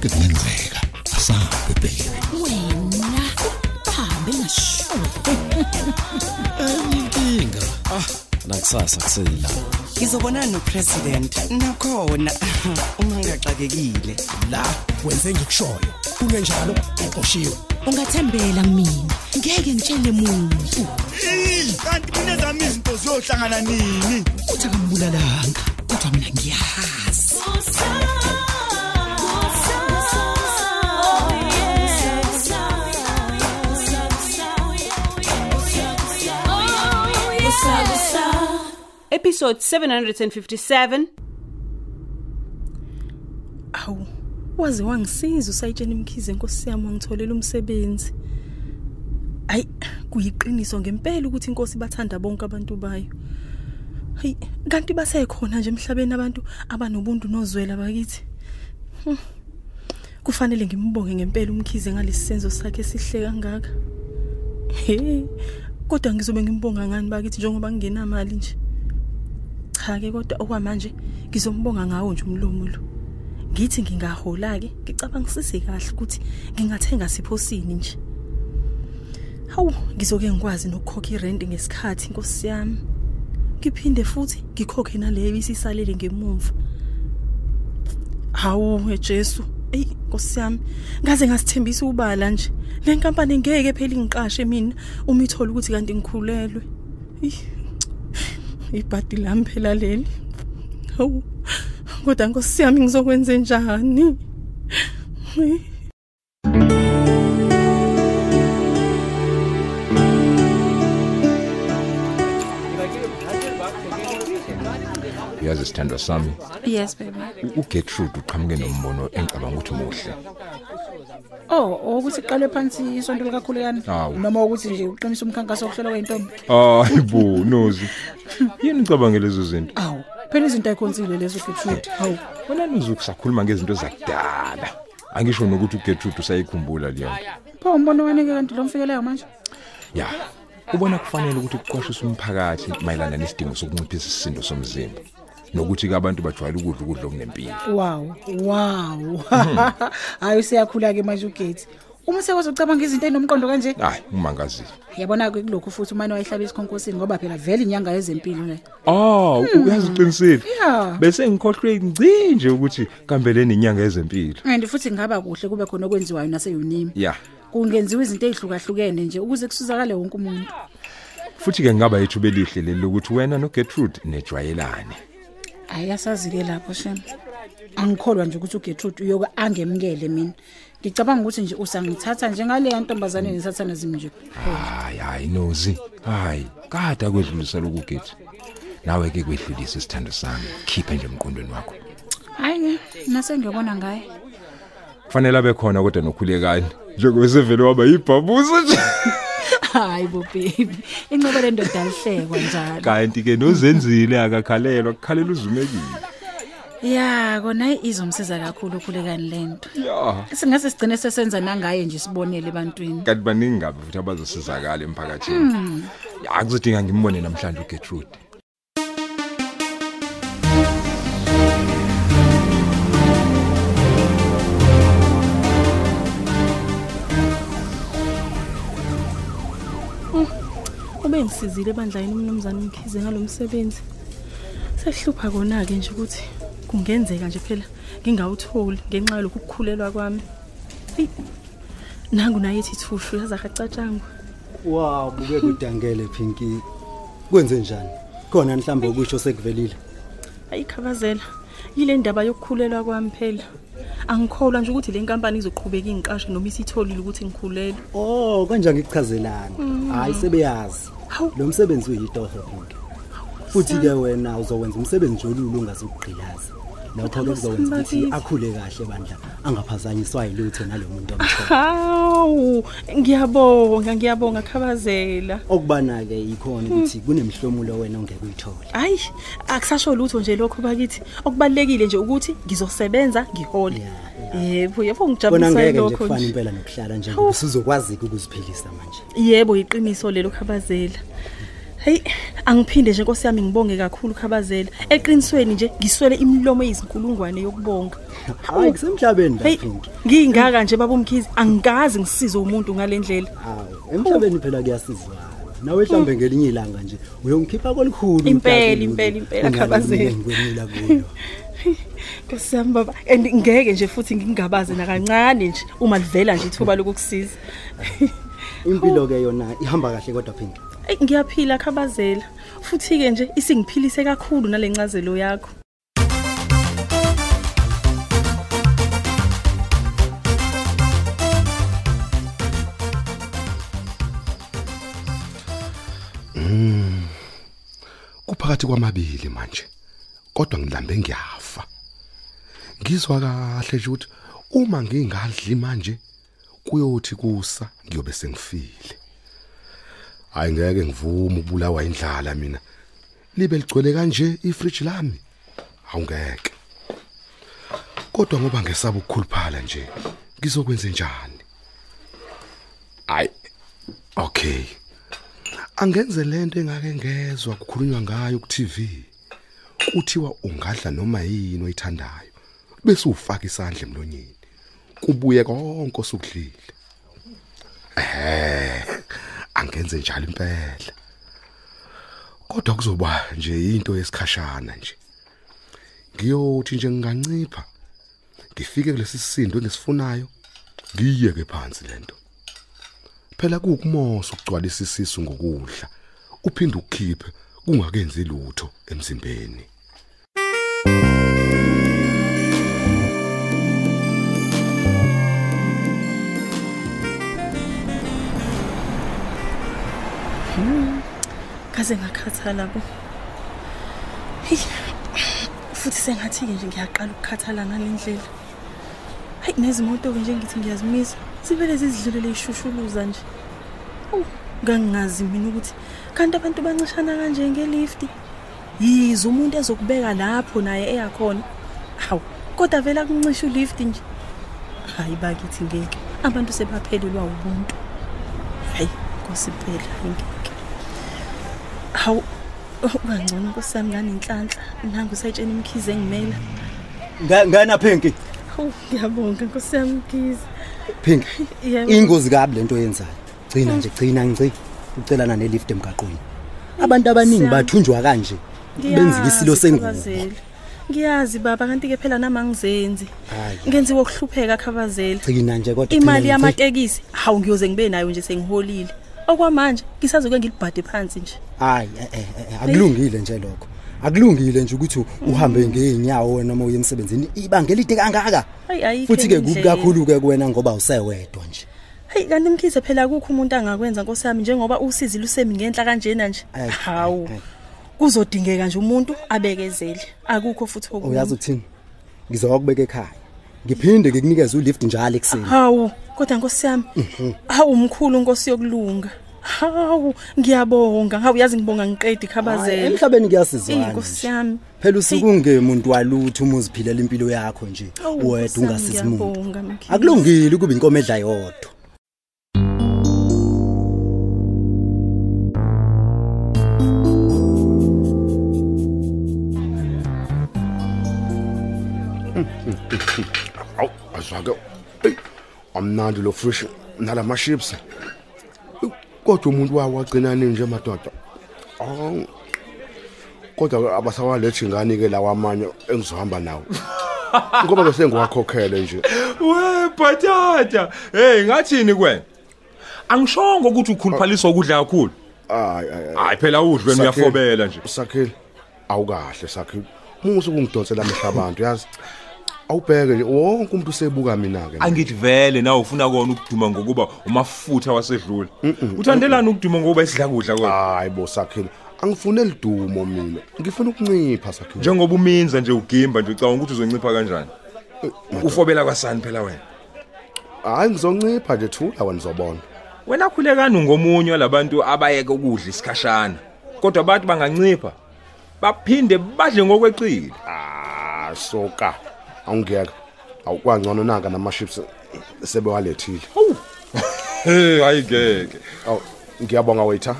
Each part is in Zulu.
konke kungenzeka asabe baby wena hambe ngasho inkinga nakusasa kusela ngizobonana nopresident nakhona. Uma ngigaxakekile la wenze ngikushoyo. Kungenjalo uqoshiwe. Ungathembela mina. Ngeke ngitshele muntu. Kanti mina zami izinto ziyohlangana nini? Uthi akambulalanga kodwa mina ngiyahazi Episode 757 Awu, waze wangisiza usayitshena imkhize inkosi yami wangitholela umsebenzi. Ay, kuyiqiniso ngempela ukuthi inkosi bathanda bonke abantu bayo. Hey, kanti basekhona nje emhlabeni abantu abanobuntu nozwela bakithi. Hmm. Kufanele ngimbonge ngempela umkhize ngalesi senzo sakhe sihle kangaka. Hey, kodwa ngizobe ngimbonga ngani bakithi njengoba ngingenamali nje. Cha ke kodwa okwamanje ngizombonga ngawo nje umlomo lo. Ngithi ngingahola ke ngicabangisise kahle ukuthi ngingathenga siphosini nje. Hawu ngizoke ngikwazi nokukhokha irent ngesikhathi inkosi yami. Ngiphinde futhi ngikhokhe naleyo isisalele ngemuva. Hawu eJesu, ey Nkosi yami, ngaze ngasithembisa ubala nje. Le nkampani ngeke phela ingiqashe mina uma ithola ukuthi kanti ngikhulelwe. Ih, Ibhadi lami phela leli. Hawu. Kodwa Nkosi yami ngizokwenza njani? Ey. uyazi sithandwa sami Yes baby. u- uGertrude uqhamuke nombono engicabanga ukuthi muhle Oh, ukuthi iqalwe phansi isonto likakhulekani Hawu. noma ukuthi nje uqinisa umkhankaso wokuhlola kweintombi. hayi bo nozi yini ucabange lezo zinto Awu, phela izinto ayikhonsile lezo Gertrude. Hawu, wena nozi kusakhuluma ngezinto zakudala angisho nokuthi uGertrude usayikhumbula leyo nto pho umbono wani ke kanti lo mfikelayo manje? ya ubona kufanele ukuthi kuqwashise umphakathi mayelana nesidingo sokunciphisa isisindo somzimba nokuthi ke abantu bajwayele ukudla ukudla okunempilo Wow, wow. Hayi siyakhula ke manje uGethi. Uma sekwazi ucabanga izinto ezinomqondo kanje, hayi umangazile yabona ke kulokhu futhi umane wayihlaba isikhonkosini ngoba phela vele inyanga yezempilo le. Oh, uyaziqinisile. Yeah. Bese ngikhohlwe ngci nje ukuthi kambe leni inyanga yezempilo. And futhi ngaba kuhle kube khona okwenziwayo naseyunimi. Yeah. Kungenziwa izinto ezihlukahlukene nje ukuze kusizakale wonke umuntu. Futhi ke ngaba yethu belihle leli ukuthi wena noGertrude nejwayelane. Ayasazi-ke lapho shem. Angikholwa nje ukuthi uGertrude uyoke angemukele mina. Ngicabanga ukuthi nje usangithatha njengale ntombazane nesatha zimi nje. Hayi hayi nozi. Hayi, kada kwedlulisela ukugethi. Nawe ke kwedlulisa isithando sami. Khiphe nje emqondweni wakho. Hayi ke nase ngiyobona ngaye. Kufanele abe khona kodwa nokhulekani. Njengoba sevele waba yibhabuza nje. Hayi bo baby. Incebe le ndoda alihlekwa njalo. Kanti ke nozenzile akakhalelwa, kukhalela uzumekile. Ya, kona izomsiza kakhulu ukhulekani lento. Ya. Singase sigcine sesenza nangaye nje sibonele ebantwini. Kanti baningi ngabe futhi abazosizakala emphakathini. Ya kuzodinga ngimbone namhlanje uGertrude. Ube ngisizile ebandleni umnumzane umkhize ngalomsebenzi. Sekuhlupha kona ke nje ukuthi kungenzeka nje phela ngingawutholi ngenxa yalokhu ukukhulelwa kwami. Eyi, Nangu naye ethi thushu yaza hacatshangwa. Wow, buke kudangele Pinky. Kwenze njani? Khona mhlambe ukusho sekuvelile. Ayikhabazela. Yile ndaba yokukhulelwa kwami phela. Angikholwa nje ukuthi le nkampani izoqhubeka ingiqashe noma isitholile ukuthi ngikhulelwe. Oh, kanje ngikuchazelana. Hayi sebeyazi. Hawu. Lo msebenzi uyitoho Pinky. Futhi ke wena uzowenza umsebenzi olulu ungazukugqilaza. Lapho ke kuzokwenza ukuthi akhule kahle bandla angaphazanyiswa yilutho nalomuntu omkhulu. Hawu, ngiyabonga, ngiyabonga khabazela. Okubana ke ikhona ukuthi kunemihlomulo wena ongeke uyithole. Hayi, akusasho lutho nje lokho bakithi. Okubalekile nje ukuthi ngizosebenza ngihole. Yebo, yebo Kona ngijabulisa ngeke nje lokho kufana nje. impela nokuhlala nje ngoba usuzokwazi ukuziphilisa manje. Yebo, iqiniso lelo khabazela. Hey, angiphinde nje Nkosi yami ngibonge kakhulu khabazela. Eqinisweni nje ngiswele imilomo eyizinkulungwane yokubonga. hayi kusemhlabeni la Hey, Pinki ngingaka nje baba umkhizi angikazi ngisize umuntu ngalendlela. hawu emhlabeni phela kuyasizwana nawe mhlambe ngelinye ilanga nje uyongikhipha kolikhulu Impela, impela, impela, Khabazela. ngikwenela kuyo Nkosi yami baba, and ngeke nje futhi ngingabaze nakancane nje uma livela nje ithuba lokukusiza. impilo ke yona ihamba kahle kodwa Pinki Ey ngiyaphila khabazela. Futhi ke nje isingiphilise kakhulu nalencazelo yakho. kuphakathi kwamabili manje kodwa ngilambe ngiyafa ngizwa kahle nje ukuthi uma ngingadli manje kuyothi kusa ngiyobe sengifile hayi ngeke ngivume ukubulawa indlala mina. Libe ligcwele kanje ifridge lami. Awungeke. Kodwa ngoba ngesaba ukukhuluphala nje ngizokwenza njani? Hayi okay. Angenze lento engake ngezwe kukhulunywa ngayo ku TV kuthiwa ungadla noma yini oyithandayo bese ufaka isandla emlonyeni. Kubuye konke osukudlile. Eh angenze njalo impela. Kodwa kuzoba nje into yesikhashana nje. Ngiyothi nje ngingancipha ngifike kulesi sisindo engisifunayo ngiyeke phansi lento phela kukumosa ukugcwalisa isisu ngokudla uphinde ukukhiphe kungakenzi lutho emzimbeni. Kaze ngakhathala bo. Hey. Futhi sengathi ke nje ngiyaqala ukukhathala ngalendlela. Hayi nezimoto ke nje ngithi ngiyazimisa. Sivele zizidlulele ishushuluza nje. Awu, ngangingazi mina ukuthi kanti abantu bancishana kanje ngelift. Yizo umuntu ezokubeka lapho naye eyakhona. Hawu, kodwa vela kuncisha ulift nje. Hayi bakithi ngeke. Abantu sebaphelelwa ubuntu. Hayi, Nkosi phela ngeke. Hawu ungangcono Nkosi yami nganenhlanhla nangu sayitshena imkhize engimela. Nga- ngana Pinki Hawu ngiyabonga Nkosi yami mkhize. Pinki Yebo. ingozi kabi lento oyenzayo gcina nje gcina ngici ucelana nelift emgaqweni abantu abaningi Siyami. bathunjwa kanje benzika isilo Ngiyazi, sengubo Khabazela. Ngiyazi baba kanti ke phela nama ngizenzi. Hayi. Ngenziwe ukuhlupheka khabazela. gcina nje kodwa Imali gcina ngici. yamatekisi hawu ngiyoze ngibe nayo nje sengiholile. Okwamanje ngisazoke ngilibhade phansi nje. hayi eh, eh, eh, akulungile nje lokho akulungile nje ukuthi uhambe ngeenyawo noma uye emsebenzini ibanga elide kangaka Hayi ayikho. futhi ke enye kubi indlela. kakhulu ke kuwena ngoba usewedwa nje Hey kanti mkhize phela akukho umuntu angakwenza Nkosi yami njengoba usizi lusemi ngenhla kanjena nje. Ay, Hawu. ay, ay. Kuzodingeka nje umuntu abekezele. Akukho futhi uyazi okunye. ukuthini ngizokubeka ekhaya ngiphinde ngikunikeze ulift njalo ekuseni Hawu, kodwa Nkosi yami. Hawu umkhulu Nkosi yokulunga. Hawu, ngiyabonga. Hawu yazi ngibonga ngiqedi Hayi, khabazela. emhlabeni kuyasizwana Inkosi nje. yami. phela usuke ungemuntu walutho uma uziphilela impilo yakho nje Awu, wedwa Nkosi yami, ungasizi umuntu ngiyabonga, Mkhize. akulungile ukuba inkomo edla yodwa awu azwake ey amnandi lo fish nalama chips Ew, kodwa umuntu wawo wagcina nini nje madoda. Awu kodwa abasawalethi ngani ke lawa amanye engizohamba nawo. Ngoba bese ngiwakhokhele nje. We bhatata. Hey ngathini kwena angishongo ukuthi ukhuluphaliswa ukudla kakhulu. Hayi hayi hayi. Phela udle wena uyafobela nje. Sakhile. Awukahle sakhile. Musu kungidonsela amehla abantu yazi? Awubheke nje wonke umuntu usebuka mina ke angithi vele nawe ufuna kona ukuduma ngokuba umafutha wasedlula uthandelani ukuduma ngokuba isidla kudla kodwa hayi bo sakhile. Angifune lidumo mina. Ngifuna ukuncipha sakhile. Njengoba uminza nje ugimba nje ucabanga ukuthi uzoncipha kanjani? Ufobela kwasani phela wena? Hayi ngizoncipha nje thula wena uzobona. Wena khulekani ngomunye walabantu abayeka ukudla isikhashana. Kodwa abantu bangancipha baphinde badle ngokweqile. Ah soka. Awungiyeka awukwangcono nanga nama chips sebewalethile hey hayi ngeke aw ngiyabonga waiter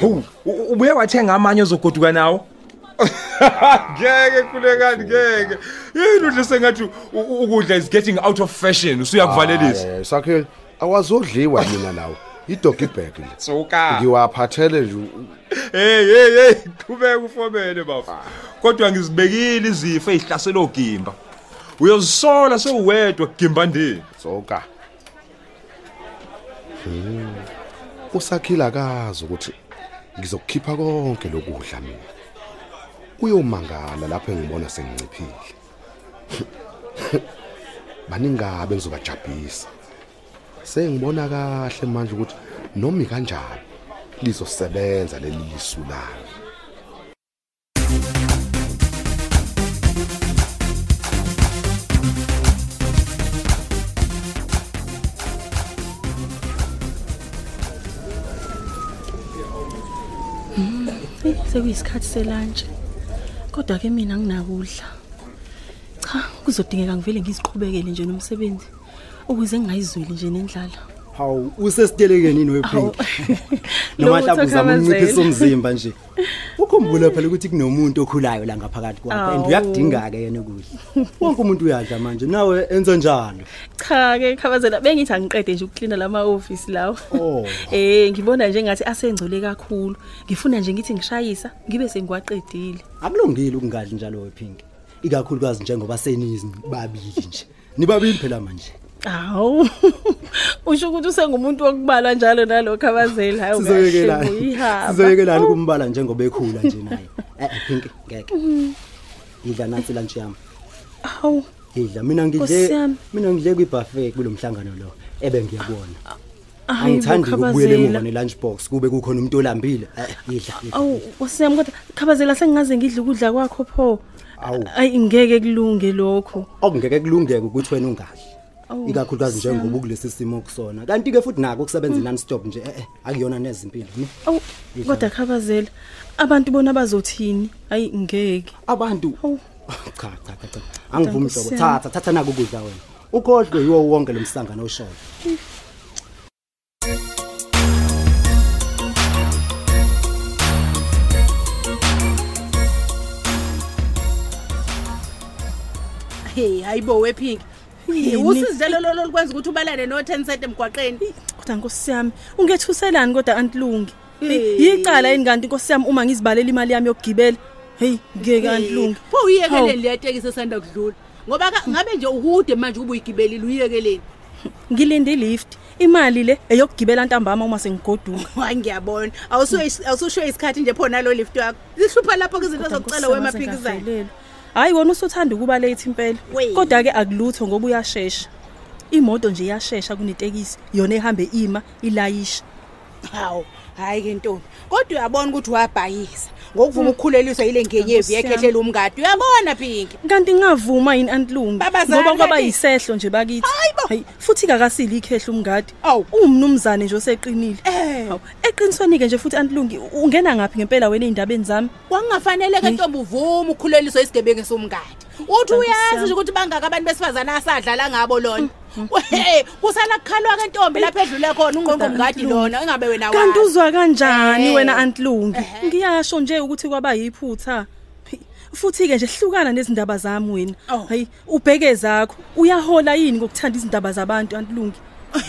Hawu, u- ubuye wathenga amanye ozogoduka nawo? Ngeke khulekani ngeke. Yini udle sengathi u- u- ukudla is getting out of fashion usuyakuvalelisa. Hayi, sakhile awazodliwa mina lawo idogi bag le Soka. ngiwaphathele nje Hey hey hey qhubeka ufomele bafa. Kodwa ngizibekile izifo ezihlasela ogimba. Uyozisola sewuwedwa gimbandeni. soka. Hmm. usakhila akazi ukuthi ngizokukhipha konke lokudla mina. Uyomangala lapho engibona senginciphile. Baningabe ngizobajabhisa sengibona kahle manje ukuthi noma kanjani lizosebenza leli lisu lami. Sekuyisikhathi selunch. Kodwa ke mina nginakudla. Cha, kuzodingeka ngivele ngiziqhubekele nje nomsebenzi ukuze ngingayizweli nje nendlala. hawu usesitelekeni wepink noma Lutho mhlawumbe uzama ukunciphisa umzimba nje ukhumbula phela ukuthi kunomuntu okhulayo la ngaphakathi kwakho and Awu. uyakudinga ke yena ukudla wonke umuntu uyadla manje nawe enze njalo Cha ke khabazela bengithi angiqede nje ukuklina lama office lawo. Oh. Eh ngibona nje ngathi asengcole kakhulu. Ngifuna nje ngithi ngishayisa ngibe sengiwaqedile. akulungile ukungadli njalo wepink ikakhulukazi njengoba senizi babili nje nibabili phela manje Awu. Usho ukuthi usengumuntu wokubalwa njalo nalokho khabazela. Hayi sizoyekelana uyihamba. sizoyekelana kumbala njengoba ekhula nje naye eh eh, pink ngeke idla nansi lunch yami Awu. idla mina Nkosi ngidle yami. mina ngidle kwibuffet kulomhlangano lo ebe ngiyabona Hayi, angithandi bo, ukubuyela emuva Khabazela. ne-lunch box kube kukhona umuntu olambile eh idla idla. Awu, wasiyami kodwa khabazela sengingaze ngidle ukudla kwakho pho. Awu. Ayi ngeke kulunge lokho. okungeke kulungeke ukuthi wena ungadli Awu, ikakhulukazi Nkosi yami. njengoba kulesi simo kusona kanti ke futhi nako ukusebenza non stop nje eh eh akuyona nezimpilo ne Awu, kodwa khabazela. Abantu bona bazothini? Hayi ngeke. abantu Awu. cha cha cha cha angivumi Nkosi hlobo yami. thatha thatha nako ukudla wena ukhohlwe yiwo wonke lo mhlangano oshoyo hey hayibo wepink Yini? usizelo lo lokwenza ukuthi ubalane no 10 cent emgwaqeni Kodwa Nkosi yami, ungethuselani kodwa antilungi. Eh. Yicala yini kanti Nkosi yami uma ngizibalela imali yami yokugibela? Hey, ngeke antilungi. pho uyiyekeleni Hawu. leyatekisi esanda kudlula ngoba ka- ngabe nje ukude manje kube uyigibelile uyiyekeleni Ngilinde ilift. Imali le eyokugibela ntambama uma sengigoduka. hayi ngiyabona awusuye awususho isikhathi nje phona lo lift yakho zihlupha lapho ke izinto zokucela wemaphikizana wemaphikizana. Hayi wona usuthanda ukuba late impela. Kodwa ke akulutho ngoba uyashesha. Imoto nje iyashesha kunetekisi, yona ehambe ima, ilayisha. hawu hayi ke ntombi kodwa uyabona ukuthi wabhayisa ngokuvuma ukukhuleliswa yile ngenyevi Nkosi yami. yekhehlela umngadi uyabona pinki Kanti ngavuma yini antilungi Babazala ngoba kwaba ke. yisehlo nje bakithi. Hayibo. Hayi futhi kakasili ikhehla umngadi. Awu. Umnumzane nje oseqinile. Eh. Hawu eqinisweni ke nje futhi antilungi u- ungena ngapi ngempela wena ezindabeni zami? kwangafanele ke ntombi uvuma ukukhuleliswa isigebengu somngadi uthi uyazi nje ukuthi bangaka abantu besifazana asadlala ngabo lona Hey, kusana kukhalwa ke ntombi lapha edlule khona ungqonqo mngadi lona engabe wena Kanti wazi. uzwa kanjani Eh. wena antilungi? Ehhe. Ngiyasho nje ukuthi kwaba yiphutha. Phi, Futhi ke nje hlukana nezindaba zami wena. Oh. Hayi ubheke zakho. Uyahola yini ngokuthanda izindaba zabantu antilungi?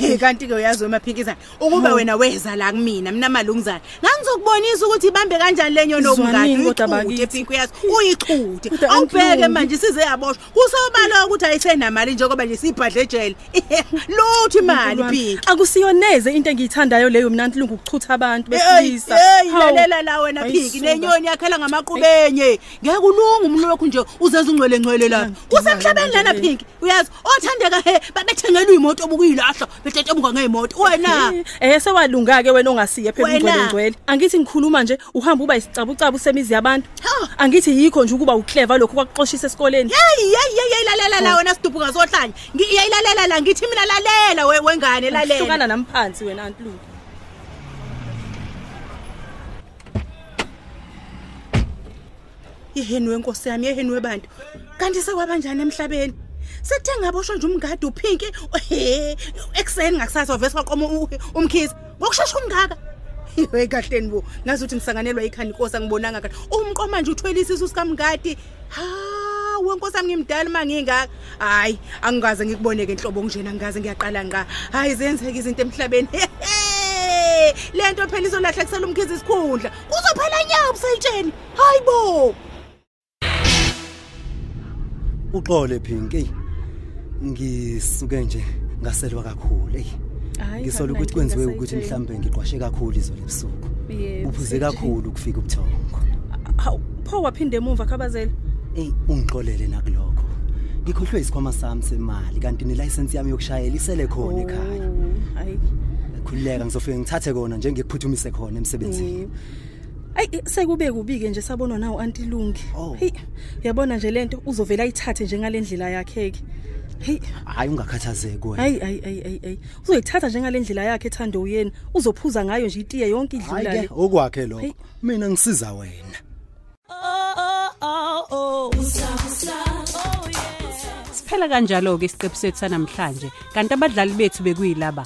Eh, kanti ke uyazi wemaphikizana ukuba wena weza la kumina mina malunguzana ngangizokubonisa ukuthi ibambe kanjani lenyo nomngadi Zwanini kodwa uyichuthe bakithi. pink uyazi uyichuthe Kodwa awubheke Antlungu. manje size yaboshwa kusobala ukuthi ayisenamali njengoba nje sibhadle ejele luthi imali pink Akusiyoneze into engiyithandayo leyo mina antilungi ukuchutha abantu Hey, besilisa. hey, Hawu. lalela la wena Hayi, Phiki suka. nenyoni yakhela ngamaqhubenye. Ngeke ulunga umlo wakho nje uzeza ungcwele ngcwele lapha. Kusemhlabeni lana Phiki. Uyazi othandeka he babethengelwa imoto obukuyilahla betetebuka ngeimoto. Wena Eh sewalunga ke wena ongasiye phela ungcwele ngcwele. Angithi ngikhuluma nje uhamba uba isicabucabu semizi yabantu. Angithi yikho nje ukuba uclever lokho kwakuxoshisa esikoleni. Hey hey hey lalela la wena sidubuka sohlanya. Ngiyayilalela la ngithi mina lalela we- wengane lalela. Hlukana namphansi wena antilungi. Yeheni wenkosi yami yeheni webantu. Kanti sekwabanjani emhlabeni? Sekuthe ngaboshwa nje umngadi uphinki. Ekseni ngakusasa wavese waqoma u- umkhizi. Ngokushesha ungaka. hey kahleni bo ngazi ukuthi ngisanganelwa ikhani inkosi angibonanga kahle. Umqoma nje uthwele isisu sikamngadi. Ha wenkosi ami ngimdala mangingaka hayi angikaze ngikuboneke inhlobo kunjena ngikaze ngiyaqala nga hayi zenzeka izinto emhlabeni. Lento phela izolahlekisela umkhizi isikhundla. Kuzophela nyawo busayitsheni hayibo uxole Pinky ngisuke nje ngaselwa kakhulu ey Hayi, ngisola khona ukuthi kwenziwe inkinga ukuthi sayitshela. mhlambe ngiqwashe kakhulu izolo ebusuku Yebo, uphuze sayitshela. kakhulu ukufika ubuthongo hawu pho waphinde emuva khabazela ey ungixolele nakulokho ngikhohlwe isikhwama sami semali kanti nelicense yami yokushayela isele khona ekhaya hayi khulileka ngizofike ngithathe kona nje ngikuphuthumise khona emsebenzini Yebo. Ayi sekube kubike nje sabonwa nawo anti Lungi. Hey, uyabona nje lento uzovela ayithathe njengalendlela yakhe ke. Hey, hayi ungakhathazeki wena. Ayi ayi ayi ayi ayi. Uzoyithatha njengalendlela yakhe ethando uyena. Uzophuza ngayo nje itiye yonke idlula hayi le. ke okwakhe lokho. Mina ngisiza wena. Siphela kanjalo ke isiqephu sethu sanamhlanje. Kanti abadlali bethu bekuyilaba.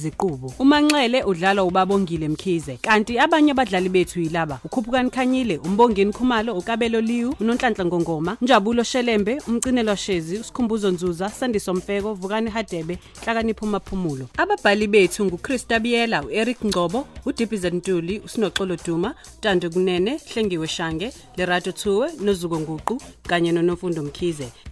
Ziqubo uManxele udlala uBabongile Mkhize kanti abanye abadlali bethu yilaba. uKhuphukani Khanyile uMbongeni Khumalo uKabelo Liwu uNonhlanhla Ngongoma Njabulo Shelembe umcinelwa Shezi uSikhumbuzo Nzuza Sandiso Mfeko Vukani Hadebe Hlakanipho Maphumulo ababhali bethu nguChrista Biyela uEric Ngcobo uDibize Ntuli uSinoxolo Duma Tando Kunene Hlengiwe Shange Lerato Thuwe noZuko Nguqu kanye noNofundo Mkhize.